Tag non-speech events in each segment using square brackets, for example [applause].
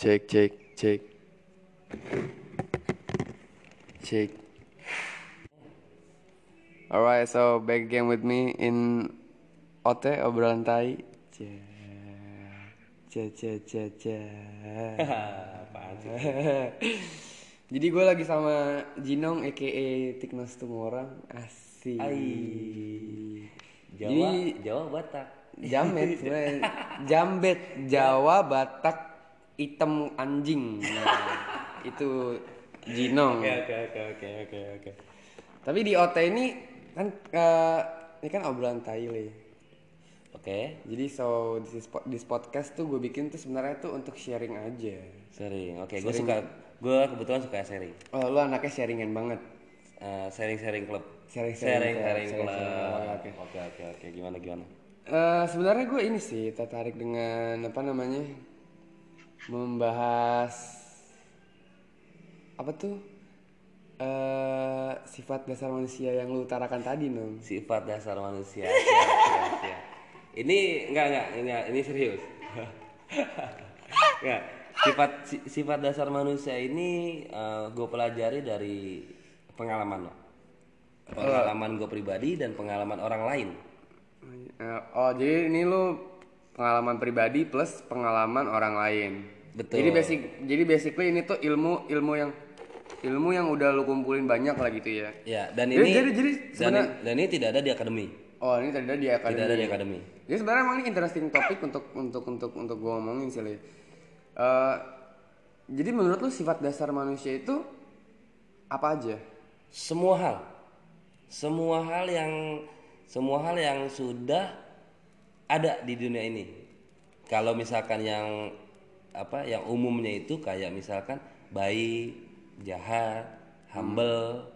Cek cek cek. Cek. Alright, so back again with me in OT obrolan tai. Cek. Cek cek cek. [laughs] Jadi gue lagi sama Jinong aka Tiknos Tumorang Asik. Jawa, Jadi- Jawa Batak. Jamet [laughs] sebenarnya. Jambet Jawa Batak hitam anjing. Nah, [laughs] itu Jinong. Oke oke oke oke oke oke. Tapi di OT ini kan eh, ini kan obrolan Thailand. Oke, Jadi so this, this podcast tuh gue bikin tuh sebenarnya tuh untuk sharing aja. sharing. Oke, gue suka. Gue kebetulan suka sharing. Oh lu anaknya sharingan banget. Eh, sharing sharing. Sharing-sharing sharing club, sharing sharing-sharing club. club, oke. Oke oke. Gimana gimana? Eh sebenarnya gue ini sih tertarik dengan apa namanya membahas apa tuh eh sifat dasar manusia yang lu utarakan tadi nom. Sifat dasar manusia. Ini enggak enggak enggak ini serius. Enggak. Sifat si- sifat dasar manusia ini gue pelajari dari pengalaman lo. Pengalaman gue pribadi dan pengalaman orang lain. Eh, oh jadi ini lu pengalaman pribadi plus pengalaman orang lain. Betul. Jadi basic jadi basically ini tuh ilmu ilmu yang ilmu yang udah lu kumpulin banyak lah gitu ya. Ya, dan Jadi- ini jadi- jadi dan, sebenarnya- dan ini tidak ada di akademi. Oh ini tadi di akademi. Tidak ada di akademi. Jadi sebenarnya emang ini interesting topik untuk untuk untuk untuk gue ngomongin sih Le. Eh, jadi menurut lu sifat dasar manusia itu apa aja? Semua hal. Semua hal yang semua hal yang sudah ada di dunia ini. Kalau misalkan yang apa yang umumnya itu kayak misalkan baik, jahat, humble,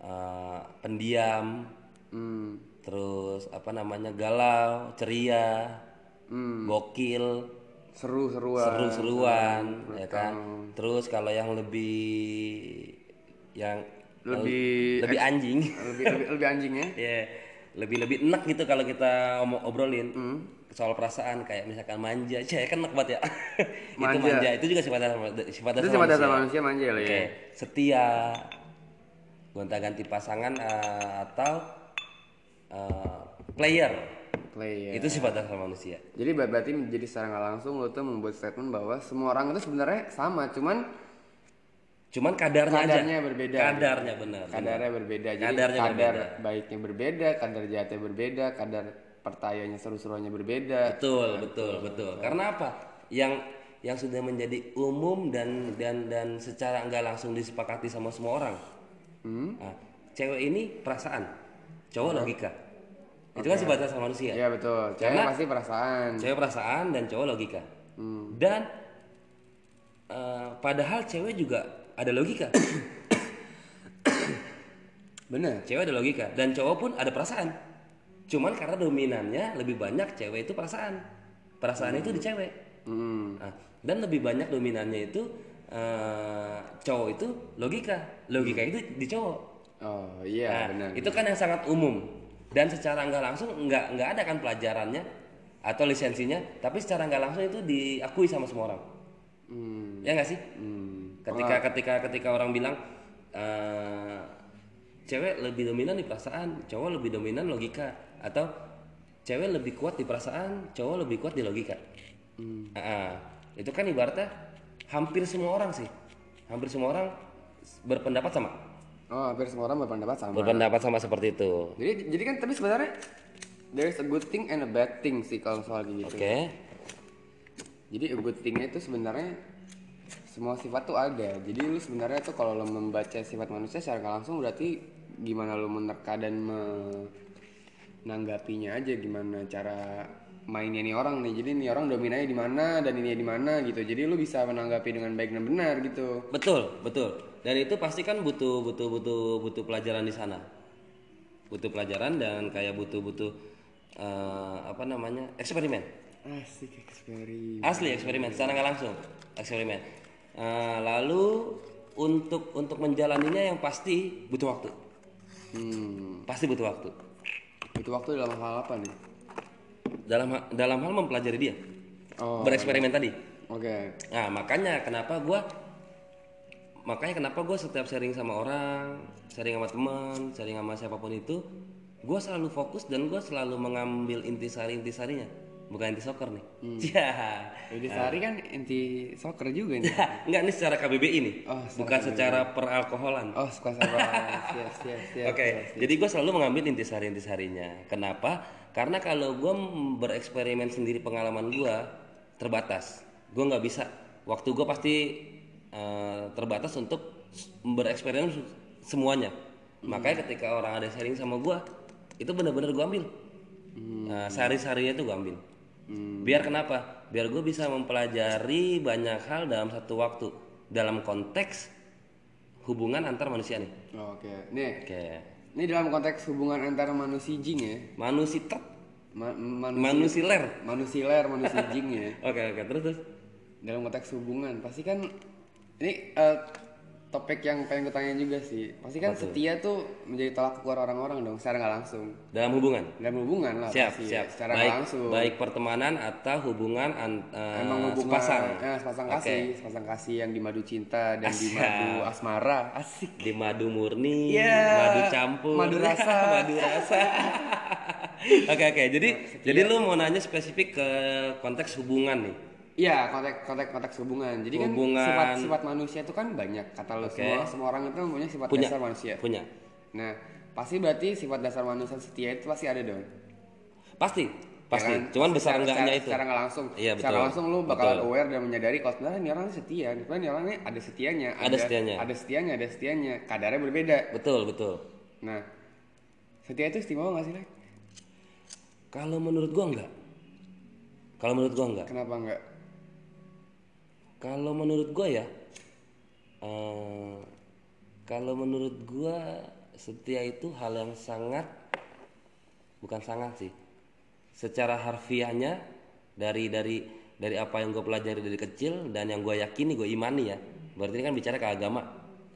eh, pendiam, Hmm. terus apa namanya galau, ceria, gokil, Seru-seruan. seru-seruan ya kan terus kalau yang lebih yang Lebih lebih anjing lebih, lebih lebih anjing ya? [laughs] ya lebih lebih enak gitu kalau kita obrolin Hmm. Soal perasaan kayak misalkan manja [laughs] cah kan enak banget ya [laughs] itu Manja. manja itu juga sifat dasar sifat dasar sifat dasar manusia. manusia manja lah Oke, ya. setia gonta-ganti pasangan eh, atau eh, player Play ya. itu sifat dasar manusia Jadi ber- berarti jadi secara nggak langsung lo tuh membuat statement bahwa semua orang itu sebenarnya sama, cuman cuman kadarnya, kadarnya aja berbeda. kadarnya benar kadarnya berbeda. Jadi Kadarnya kadar baiknya berbeda, kadar jahatnya berbeda, kadar pertayanya seru-seruannya berbeda. Betul, betul, betul. Karena apa? Yang yang sudah menjadi umum dan dan dan secara nggak langsung disepakati sama semua orang. Hmm? Nah, cewek ini perasaan, cowok logika. Itu kan sifat dasar manusia. Iya betul. Cewek Karena- pasti perasaan. Cewek perasaan dan cowok logika. Hmm. Dan eh, padahal cewek juga ada logika. [coughs] Bener. Cewek ada logika dan cowok pun ada perasaan. Cuman karena dominannya lebih banyak cewek itu perasaan. Perasaan itu di cewek. Hmm. Nah, dan lebih banyak dominannya itu eh, cowok itu logika, logika itu di cowok. Oh iya Nah, benar. itu kan yang sangat umum dan secara nggak langsung nggak nggak ada kan pelajarannya atau lisensinya, tapi secara nggak langsung itu diakui sama semua orang. Hmm. Ya nggak sih? Hmm. Ketika ketika ketika orang bilang eh, cewek lebih dominan di perasaan, cowok lebih dominan logika atau cewek lebih kuat di perasaan, cowok lebih kuat di logika. Ah, ah. itu kan ibaratnya hampir semua orang sih, hampir semua orang berpendapat sama, Oh hampir semua orang berpendapat sama. berpendapat sama seperti itu. Jadi jadi kan tapi sebenarnya there is a good thing and a bad thing sih kalau soal gitu. Oke, Jadi a good thingnya itu sebenarnya semua sifat tuh ada. Jadi lu sebenarnya tuh kalau lo membaca sifat manusia secara langsung berarti gimana lu menerka dan menanggapinya aja gimana cara mainnya nih orang nih. Jadi nih orang dominannya di mana dan ini di mana gitu. Jadi lu bisa menanggapi dengan baik dan benar gitu. betul betul. Dan itu pasti kan butuh butuh butuh butuh pelajaran di sana, butuh pelajaran dan kayak butuh butuh eh, apa namanya eksperimen. Asik eksperimen. Asli eksperimen secara nggak langsung eksperimen. Eh, lalu untuk untuk menjalaninya yang pasti butuh waktu. Hmm. Pasti butuh waktu. Itu waktu dalam hal apa nih? Dalam dalam hal mempelajari dia. Oh. Bereksperimen tadi. Oke. Nah makanya kenapa gua makanya kenapa gue setiap sharing sama orang, sharing sama teman, sharing sama siapa pun itu, gue selalu fokus dan gue selalu mengambil intisari intisarinya, bukan inti soccer nih. [laughs] Ya, Jadi sehari kan inti soccer juga nih. enggak ini secara KBBI nih, Oh, bukan secara peralkoholan. Oh suka sama [laughs] siap siap siap. Oke, jadi gue selalu mengambil intisari-intisarinya. Kenapa? Karena kalau gue bereksperimen sendiri pengalaman gue terbatas. Gue nggak bisa. Waktu gue pasti eh, terbatas untuk bereksperimen semuanya. Makanya ketika orang ada sharing sama gue, itu benar-benar gue ambil. Nah, sari-sarinya itu gue ambil. Biar kenapa? Biar gue bisa mempelajari banyak hal dalam satu waktu. Dalam konteks hubungan antar manusia nih. Oke. Nih, Oke. ini dalam konteks hubungan antara manusia jing ya. Manusia tet, Ma manusia manusiler. manusiler manusia jing ya. [laughs] Oke oke terus terus. Dalam konteks hubungan pasti kan ini eh, topik yang pengen gue tanya juga sih. Pasti kan setia tuh menjadi tolak ukur orang-orang dong secara nggak langsung. Dalam hubungan. Dalam hubungan lah Siap pasti siap. secara baik langsung. baik pertemanan atau hubungan an, eh, Emang hubungan sepasang. ya, sepasang Oke. kasih, sepasang kasih yang di madu cinta dan di Asya. madu asmara. Asik. Di madu murni, Iya. madu campur, Madu rasa. [laughs] madu rasa. [laughs] Oke oke. Jadi jadi lu mau nanya spesifik ke konteks hubungan nih. Iya, konteks konteks konteks hubungan. Jadi Hubungan. kan sifat sifat manusia itu kan banyak. Kata lu semua semua orang itu punya sifat Punya. dasar manusia. Punya. Nah, pasti berarti sifat dasar manusia setia itu pasti ada dong. Pasti. Pasti. Ya kan? Cuman besar Secara- enggaknya secara- itu. Secara nggak langsung. Iya, Secara betul. langsung lu bakalan Betul. aware dan menyadari kalau sebenarnya ini orang setia. Sebenarnya ini orang ini ada setianya. Ada setianya. Ada setianya, ada setianya. Kadarnya berbeda. Betul betul. Nah, setia itu istimewa nggak sih, Lek? Kalau menurut gua enggak. Kalau menurut gua enggak. Kenapa enggak? Kalau menurut gue ya, eh, kalau menurut gue setia itu hal yang sangat, bukan sangat sih, secara harfiahnya dari dari dari apa yang gue pelajari dari kecil dan yang gue yakini gue imani ya, berarti ini kan bicara ke agama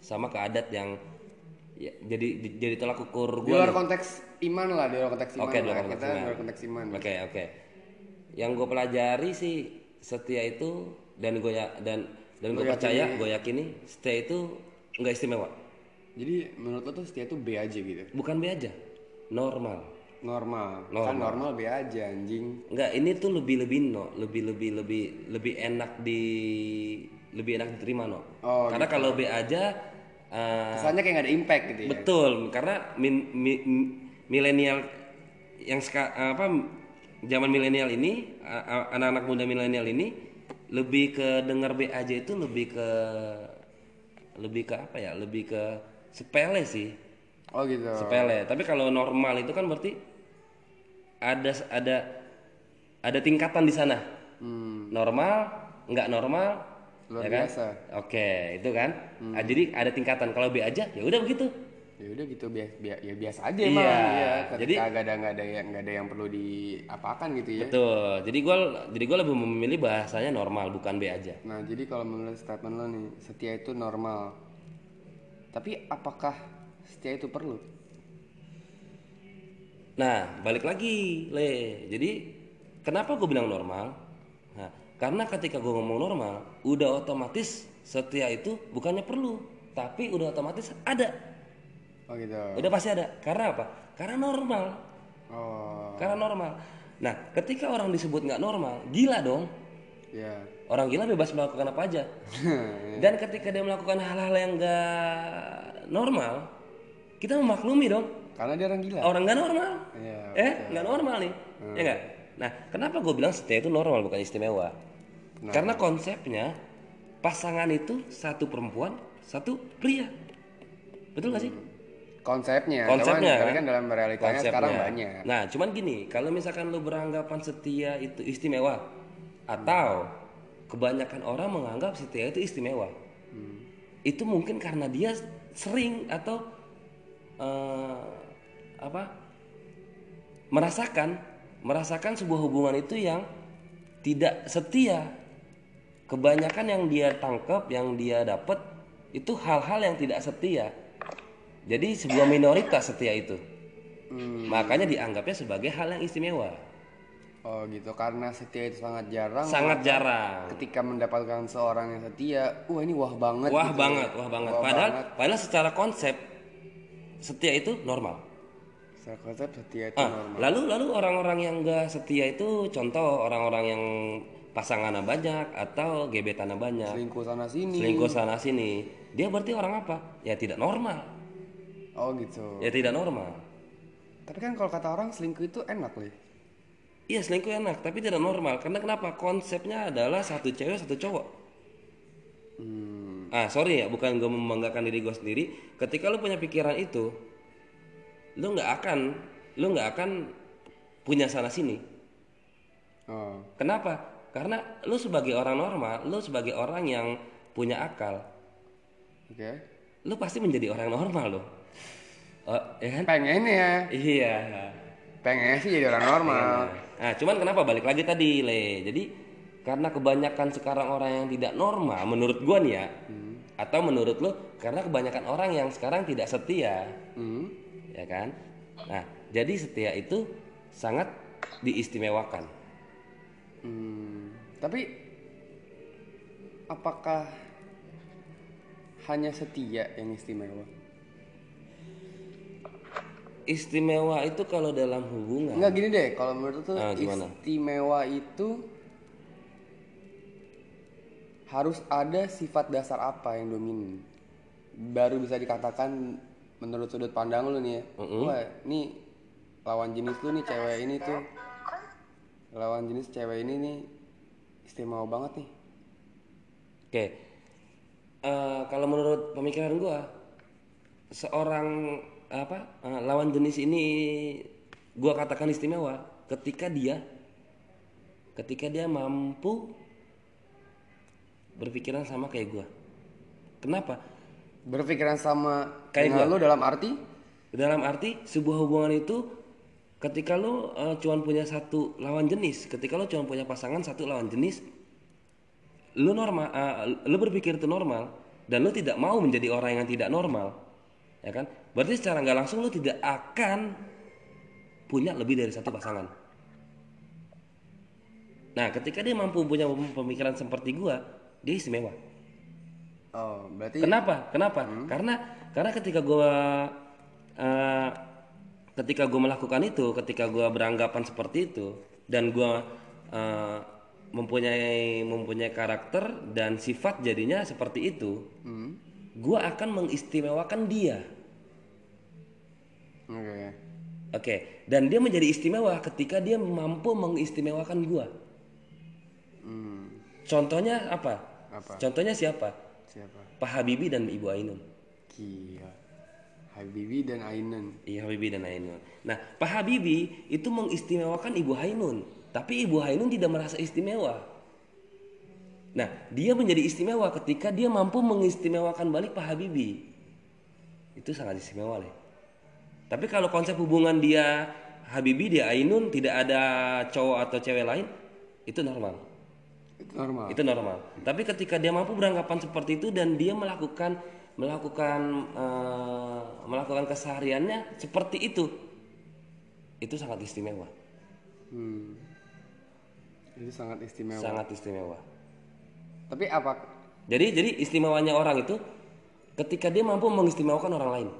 sama ke adat yang ya, jadi jadi tolak ukur Di gue. luar konteks iman lah, di luar konteks iman Oke, di lah. luar konteks Kita iman. di luar konteks iman. Oke oke. Yang gue pelajari sih setia itu dan gue ya dan dan gue percaya gue yakini setia itu nggak istimewa. Jadi menurut lo tuh setia itu B aja gitu. Bukan B aja, normal. Normal. Kan normal B aja anjing. Enggak, ini tuh lebih lebih no, lebih lebih lebih lebih enak di lebih enak diterima no. Oh, Karena kalau B aja eh, Kesannya kayak gak ada impact gitu ya. Betul, karena min- mi- mi- milenial yang seka, apa zaman milenial ini anak-anak muda milenial ini lebih ke dengar B aja itu lebih ke lebih ke apa ya? Lebih ke sepele sih, Oh gitu. sepele. Tapi kalau normal itu kan berarti ada ada ada tingkatan di sana. Hmm, Normal, nggak normal, luar ya kan? biasa. Oke, itu kan. Ah, jadi ada tingkatan. Kalau B aja, ya udah begitu. Ya udah gitu biasa ya biasa aja Iya. emang ya. Ketika Jadi- nggak ada nggak ada yang nggak ada yang perlu diapakan gitu ya. Betul. Jadi gua jadi gua lebih memilih bahasanya normal bukan B aja. Nah, jadi kalau menurut statement lo nih, setia itu normal. Tapi apakah setia itu perlu? Nah, balik lagi, Le. Jadi kenapa gue bilang normal? Nah, karena ketika gue ngomong normal, udah otomatis setia itu bukannya perlu, tapi udah otomatis ada. Oh gitu. Udah pasti ada. Karena apa? Karena normal. Oh, Karena normal. Nah, ketika orang disebut nggak normal, gila dong. ya. Orang gila bebas melakukan apa aja. [laughs] Dan ketika dia melakukan hal-hal yang nggak normal, kita memaklumi dong. Karena dia orang gila. Orang nggak normal. Iya. Eh, nggak normal nih. Ya nggak? Nah, kenapa gue bilang setia itu normal bukan istimewa? Karena konsepnya pasangan itu satu perempuan, satu pria. Betul nggak sih? Konsepnya, Konsepnya, cuman, kan? kan dalam realitanya Konsepnya. sekarang banyak. Nah, cuman gini, kalau misalkan lu beranggapan setia itu istimewa atau kebanyakan orang menganggap setia itu istimewa. Hmm. Itu mungkin karena dia sering atau eh, apa? merasakan merasakan sebuah hubungan itu yang tidak setia. Kebanyakan yang dia tangkap, yang dia dapat itu hal-hal yang tidak setia. Jadi sebuah minoritas setia itu. Hmm. Makanya dianggapnya sebagai hal yang istimewa. Oh gitu, karena setia itu sangat jarang. Sangat jarang. Ketika mendapatkan seorang yang setia, wah ini wah banget. Wah gitu. banget, wah banget. Wah padahal banget. padahal secara konsep setia itu normal. Secara konsep setia itu Ah, normal. lalu lalu orang-orang yang enggak setia itu contoh orang-orang yang pasangannya banyak atau gebetannya banyak, Selingkuh sana sini. selingkuh sana sini. Dia berarti orang apa? Ya tidak normal. Oh gitu. Ya tidak normal. Tapi kan kalau kata orang selingkuh itu enak loh. Iya selingkuh enak, tapi tidak normal. Karena kenapa? Konsepnya adalah satu cewek satu cowok. Hmm. Ah sorry ya, bukan gue membanggakan diri gue sendiri. Ketika lu punya pikiran itu, lu nggak akan, lu nggak akan punya sana sini. Oh. Kenapa? Karena lu sebagai orang normal, lu sebagai orang yang punya akal, Oke. lu pasti menjadi orang normal loh. Oh, ya kan? Pengen ya. Iya. Pengen sih jadi orang normal. Nah, cuman kenapa balik lagi tadi, Le? Jadi karena kebanyakan sekarang orang yang tidak normal menurut gua nih ya. Atau menurut lu karena kebanyakan orang yang sekarang tidak setia, Hmm. ya kan? Nah, jadi setia itu sangat diistimewakan. Hmm. Tapi apakah hanya setia yang istimewa? Istimewa itu kalau dalam hubungan. Enggak gini deh, kalau menurut tuh Ah, gimana? istimewa itu harus ada sifat dasar apa yang dominan. Baru bisa dikatakan menurut sudut pandang lu nih ya. Wah, ini lawan jenis lu nih cewek ini tuh. Lawan jenis cewek ini nih istimewa banget nih. Oke. Eh, kalau menurut pemikiran gua seorang apa eh, lawan jenis ini gua katakan istimewa ketika dia ketika dia mampu berpikiran sama kayak gua. Kenapa? Berpikiran sama Kayak dengan lu dalam arti Dalam arti sebuah hubungan itu ketika lu eh, cuman punya satu lawan jenis, ketika lu cuma punya pasangan satu lawan jenis, lu normal, eh, lu berpikir itu normal dan lu tidak mau menjadi orang yang tidak normal, ya kan? Berarti secara nggak langsung lu tidak akan punya lebih dari satu pasangan. Nah, ketika dia mampu punya pemikiran seperti gua, dia istimewa. Oh, berarti Kenapa? Kenapa? Karena karena ketika gua eh, ketika gua melakukan itu, ketika gua beranggapan seperti itu dan gua eh, mempunyai mempunyai karakter dan sifat jadinya seperti itu, Hmm. gua akan mengistimewakan dia. Oke. Oke, dan dia menjadi istimewa ketika dia mampu mengistimewakan gua. Hmm. Contohnya apa? Apa? Contohnya siapa? Siapa? Pak Habibie dan Ibu Ainun. Gila. Habibi dan Ainun. Iya Habibie dan Ainun. Nah, Pak Habibie itu mengistimewakan Ibu Ainun, tapi Ibu Ainun tidak merasa istimewa. Nah, dia menjadi istimewa ketika dia mampu mengistimewakan balik Pak Habibie. Itu sangat istimewa, Le. Tapi kalau konsep hubungan dia Habibie dia Ainun tidak ada cowok atau cewek lain, itu normal. Itu normal. Itu normal. Tapi ketika dia mampu beranggapan seperti itu dan dia melakukan melakukan eh, melakukan kesehariannya seperti itu, itu sangat istimewa. Hmm. Itu sangat istimewa. Sangat istimewa. Tapi apa? Jadi jadi istimewanya orang itu ketika dia mampu mengistimewakan orang lain.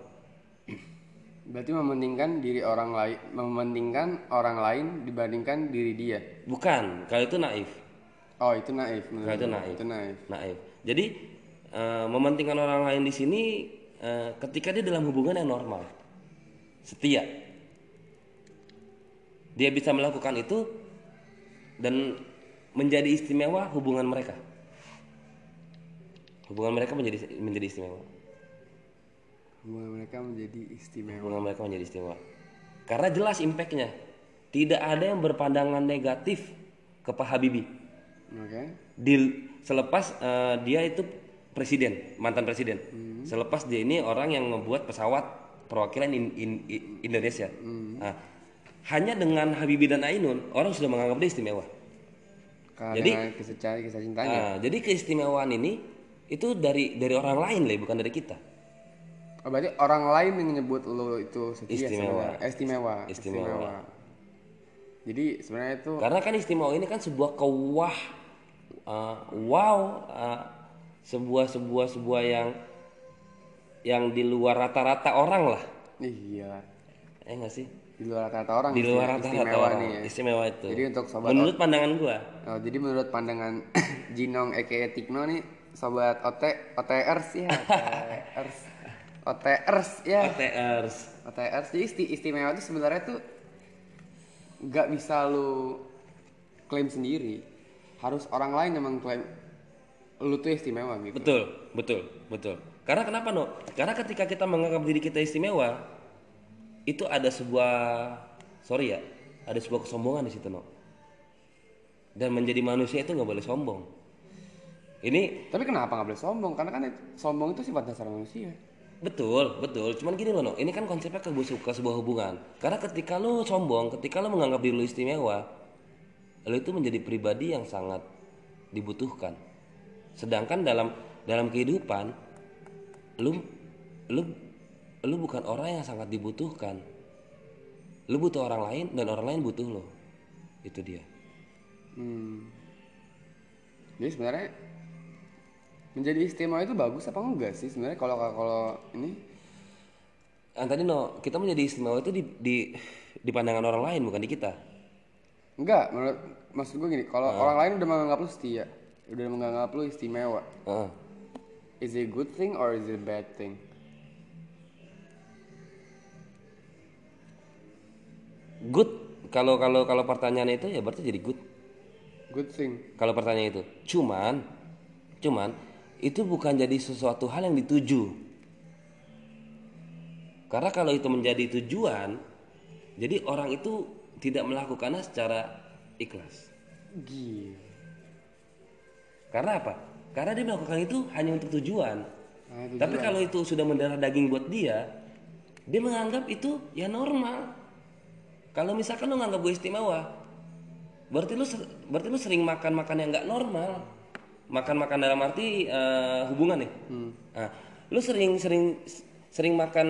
Berarti mementingkan diri orang lain, mementingkan orang lain dibandingkan diri dia. Bukan, kalau itu naif. Oh, itu naif. Kalau itu naif. Itu naif. Naif. Jadi eh, mementingkan orang lain di sini eh, ketika dia dalam hubungan yang normal, setia, dia bisa melakukan itu dan menjadi istimewa hubungan mereka. Hubungan mereka menjadi menjadi istimewa. Hubungan mereka menjadi istimewa. Hubungan mereka menjadi istimewa. Karena jelas impactnya. Tidak ada yang berpandangan negatif ke Pak Habibie. Oke. di selepas eh, dia itu presiden mantan presiden selepas dia ini orang yang membuat pesawat perwakilan in- in- i- Indonesia Nah, hanya dengan Habibie dan Ainun orang sudah menganggap dia istimewa Karena Jadi- kisah cinta, kisah cintanya. Nah, jadi keistimewaan ini itu dari dari orang lain lah bukan dari kita Oh, berarti orang lain yang nyebut lo itu setia Istimewa. sebenarnya. Eh, istimewa. Istimewa. Jadi sebenarnya itu Karena kan istimewa ini kan sebuah kewah, uh, wow, uh, sebuah sebuah sebuah yang yang di luar rata-rata orang lah, iya eh nggak sih? di luar rata-rata orang Di sih, luar rata-rata istimewa orang, nih ya. istimewa itu. Jadi untuk sobat Menurut pandangan gua, Oh, jadi menurut pandangan [coughs] Jinong aka Tikno nih sobat OT OTRs ya OTRs [laughs] OTRs ya OTRs, OTRs jadi isti- istimewa itu sebenarnya tuh nggak bisa lu klaim sendiri harus orang lain yang mengklaim lu tuh istimewa gitu betul, betul, betul. Karena kenapa no? Karena ketika kita menganggap diri kita istimewa, itu ada sebuah, sorry ya, ada sebuah kesombongan di situ no. Dan menjadi manusia itu nggak boleh sombong. Ini tapi kenapa nggak boleh sombong karena kan sombong itu sifat dasar manusia Betul, betul. Cuman gini loh, no. ini kan konsepnya ke, ke sebuah hubungan. Karena ketika lo sombong, ketika lo menganggap diri lo istimewa, lo itu menjadi pribadi yang sangat dibutuhkan. Sedangkan dalam dalam kehidupan, lo lo lo bukan orang yang sangat dibutuhkan. Lo butuh orang lain dan orang lain butuh lo. Itu dia. hmm. jadi sebenarnya menjadi istimewa itu bagus apa enggak sih sebenarnya kalau kalau ini? Yang tadi no, kita menjadi istimewa itu di, di di pandangan orang lain bukan di kita. enggak menurut maksud gue gini kalau orang lain udah menganggap lu setia udah menganggap lu istimewa Heeh. is it a good thing or is it a bad thing? Good kalau kalau kalau pertanyaan itu ya berarti jadi good. Good thing. Kalau pertanyaan itu cuman cuman itu bukan jadi sesuatu hal yang dituju. Karena kalau itu menjadi tujuan jadi orang itu tidak melakukannya secara ikhlas. Gila. Karena apa? Karena dia melakukan itu hanya untuk tujuan. Nah, tapi kalau itu sudah mendarah daging buat dia dia menganggap itu ya normal. Kalau misalkan lu nganggap gue istimewa berarti lu ser- berarti lu sering makan makan yang nggak normal makan makan dalam arti eh, hubungan nih nah, lu sering sering makan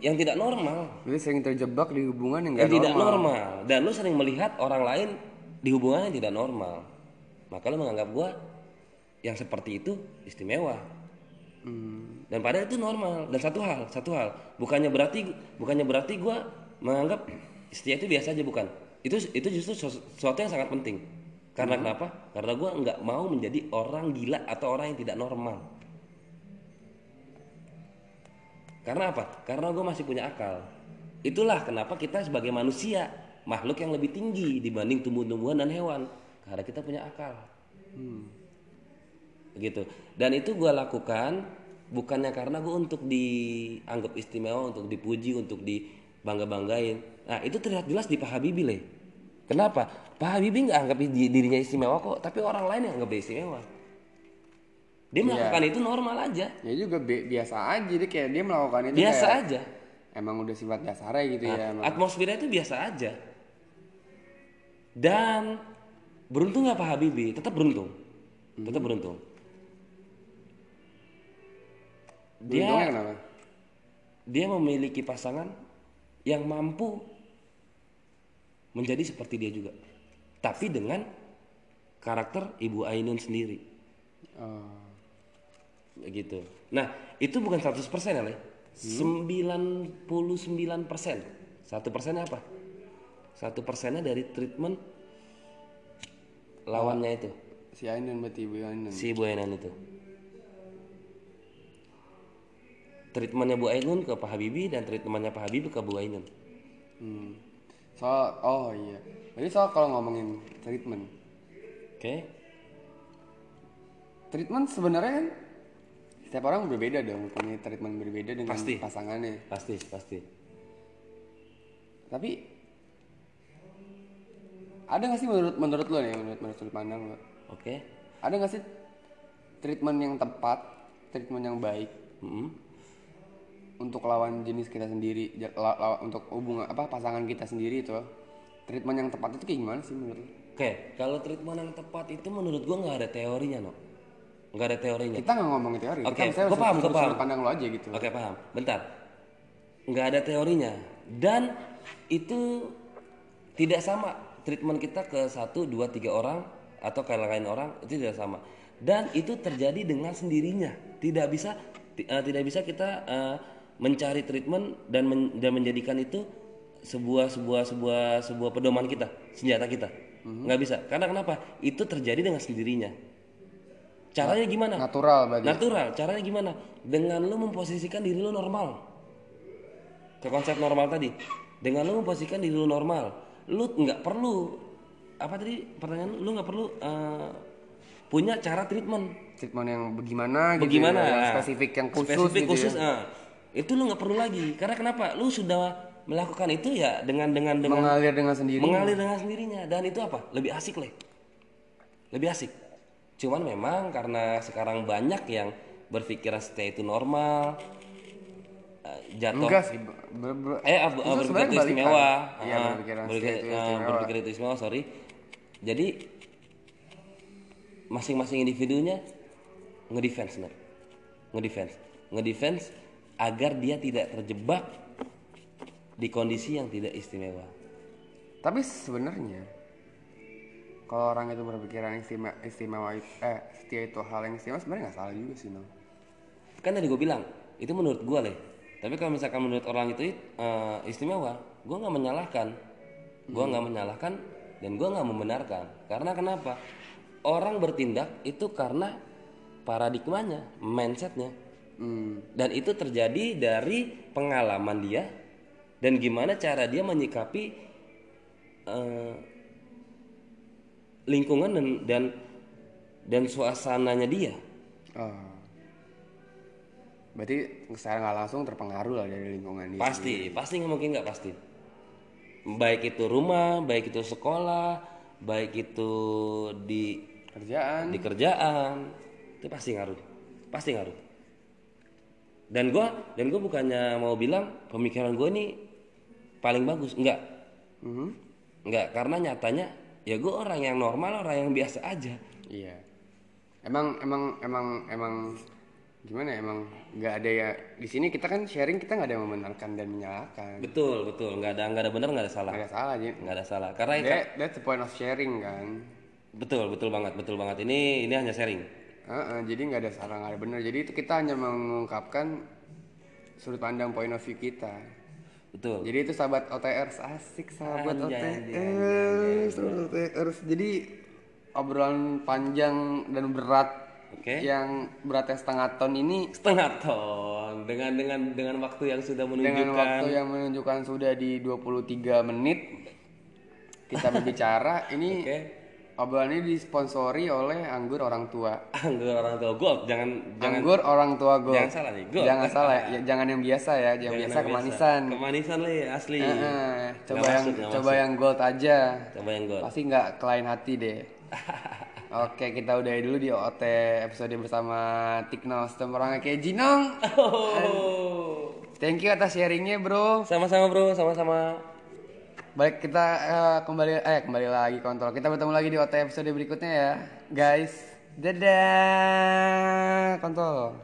yang tidak normal. Jadi sering terjebak di hubungan yang yang tidak normal. normal. Dan lu sering melihat orang lain di hubungan yang tidak normal. Maka lu menganggap gua yang seperti itu istimewa. Hmm. dan padahal itu normal. Dan satu hal satu hal. Bukannya berarti bukannya berarti gua menganggap setia itu biasa aja bukan? Itu itu justru sesu- sesuatu yang sangat penting karena kenapa? Karena gua nggak mau menjadi orang gila atau orang yang tidak normal. Karena apa? Karena gue masih punya akal. Itulah kenapa kita sebagai manusia makhluk yang lebih tinggi dibanding tumbuh-tumbuhan dan hewan. Karena kita punya akal. Begitu dan itu gue lakukan bukannya karena gue untuk dianggap istimewa untuk dipuji untuk dibangga banggain nah itu terlihat jelas di Pak Habibie kenapa? Pak Habibie nggak anggap di- dirinya istimewa kok tapi orang lain yang anggap dia istimewa. Dia melakukan itu normal aja. Ya juga bi- biasa aja dia kayak dia melakukan itu biasa kayak aja. Emang udah sifat dasarnya gitu ya emang. atmosfernya itu biasa aja. Dan beruntung nggak Pak Habibie? Tetap beruntung. Tetap beruntung. Dia dia memiliki pasangan yang mampu menjadi seperti dia juga. Tapi dengan karakter Ibu Ainun sendiri. Oh. begitu nah itu bukan 100% ya Le. 99% satu persennya apa? Satu persennya dari treatment lawannya itu. Si Ainun berarti ibu Ainun. Si Bu Ainun itu. Treatmentnya Bu Ainun ke Pak Habibie dan treatmentnya Pak Habibie ke Bu Ainun. Hmm. Soal oh iya. Jadi soal kalau ngomongin treatment. Oke. Treatment sebenarnya kan setiap orang berbeda dong punya treatment berbeda dengan Pasti. pasangannya. Pasti pasti. Tapi ada nggak sih menurut menurut lo nih menurut menurut sudut pandang lo? Oke. Ada nggak sih treatment yang tepat treatment yang baik? Mm-mm. Untuk lawan jenis kita sendiri ja- la- la- untuk hubungan apa pasangan kita sendiri itu. Treatment yang tepat itu kayak gimana sih menurut oke kalau treatment yang tepat itu menurut gua nggak ada teorinya no nggak ada teorinya. Kita nggak ngomongin teori Oke, misalnya gua paham, gua paham. pandang lo aja gitu. Oke paham. Bentar. Nggak ada teorinya. Dan itu tidak sama. Treatment kita ke satu dua tiga orang atau ke lain orang itu tidak sama. Dan itu terjadi dengan sendirinya. Tidak bisa eh, tidak bisa kita eh, mencari treatment dan men- dan menjadikan itu sebuah sebuah sebuah sebuah pedoman kita senjata kita. Nggak bisa. Karena kenapa? Itu terjadi dengan sendirinya. Caranya gimana? natural berarti. Natural. Caranya gimana? Dengan lu memposisikan diri lu normal. Ke konsep normal tadi. Dengan lu memposisikan diri lu normal. Lu nggak perlu apa tadi pertanyaan lu? Lu nggak perlu eh, punya cara treatment. Treatment yang bagaimana gitu bagaimana? Ya, yang spesifik yang khusus spesifik gitu khusus ya. ah. Itu lu nggak perlu lagi. Karena kenapa? Lu sudah melakukan itu ya dengan dengan dengan mengalir dengan sendiri. Mengalir dengan sendirinya. Dan itu apa? Lebih asik leh. Lebih asik. Cuman memang karena sekarang banyak yang berpikiran stay itu normal eh, jatuh enggak sih ber- ber- eh ab- Itu berpikir sebenarnya itu istimewa Iya, Ah, berpikiran berpikir itu ah, istimewa. berpikir itu istimewa sorry. Jadi masing-masing individunya ngedefense Ner. ngedefense. Ngedefense agar dia tidak terjebak di kondisi yang tidak istimewa. Tapi sebenarnya kalau orang itu berpikiran istimewa, istimewa eh setia itu hal yang istimewa sebenarnya nggak salah juga sih no kan tadi gue bilang itu menurut gue leh. Tapi kalau misalkan menurut orang itu eh, istimewa gue nggak menyalahkan. Gue nggak menyalahkan dan gue nggak membenarkan. Karena kenapa? Orang bertindak itu karena paradigmanya mindsetnya hmm. dan itu terjadi dari pengalaman dia dan gimana cara dia menyikapi eh, lingkungan dan dan dan suasananya dia Oh. berarti secara nggak langsung terpengaruh lah dari lingkungan dia Pasti, pasti nggak mungkin nggak pasti. Baik itu rumah, baik itu sekolah, baik itu di kerjaan di kerjaan, itu pasti ngaruh, pasti ngaruh. Dan gua dan gua bukannya mau bilang pemikiran gue ini paling bagus, enggak, Mhm. enggak karena nyatanya ya gue orang yang normal, orang yang biasa aja. Iya. Emang emang emang emang gimana ya emang nggak ada ya di sini kita kan sharing kita nggak ada yang membenarkan dan menyalahkan. Betul, betul, nggak ada nggak ada benar, nggak ada salah, Nggak ada salah aja. nggak ada salah. Karena That, that's the point of sharing kan. betul, betul banget, betul banget. Ini ini hanya sharing. Heeh, jadi nggak ada salah nggak ada benar. Jadi itu kita hanya mengungkapkan sudut pandang point of view kita. Betul. Jadi itu sahabat OTR asik sahabat Anjay, OTR. OTR. Jadi obrolan panjang dan berat Oke. yang beratnya setengah ton ini setengah ton dengan dengan dengan waktu yang sudah dengan menunjukkan waktu yang menunjukkan sudah di 23 menit kita berbicara ini Oke. Obrolan ini disponsori oleh anggur orang tua. [laughs] Anggur orang tua gold. Jangan jangan anggur orang tua gue jangan salah nih gold. Jangan salah [laughs] ya, jangan yang biasa ya yang Jangan biasa yang kemanisan. Kemanisan li asli. Heeh, Nggak coba yang masuk, nggak coba yang gold aja. Coba yang gold. Pasti nggak kelain hati deh. [laughs] Oke kita udahi dulu di OT episode bersama Tiknos. Orang kayak Jinong oh. Thank you atas sharingnya bro. Sama-sama bro. Sama-sama Baik kita eh, kembali eh kembali lagi kontrol. Kita bertemu lagi di OT episode berikutnya ya, guys. Dadah kontrol.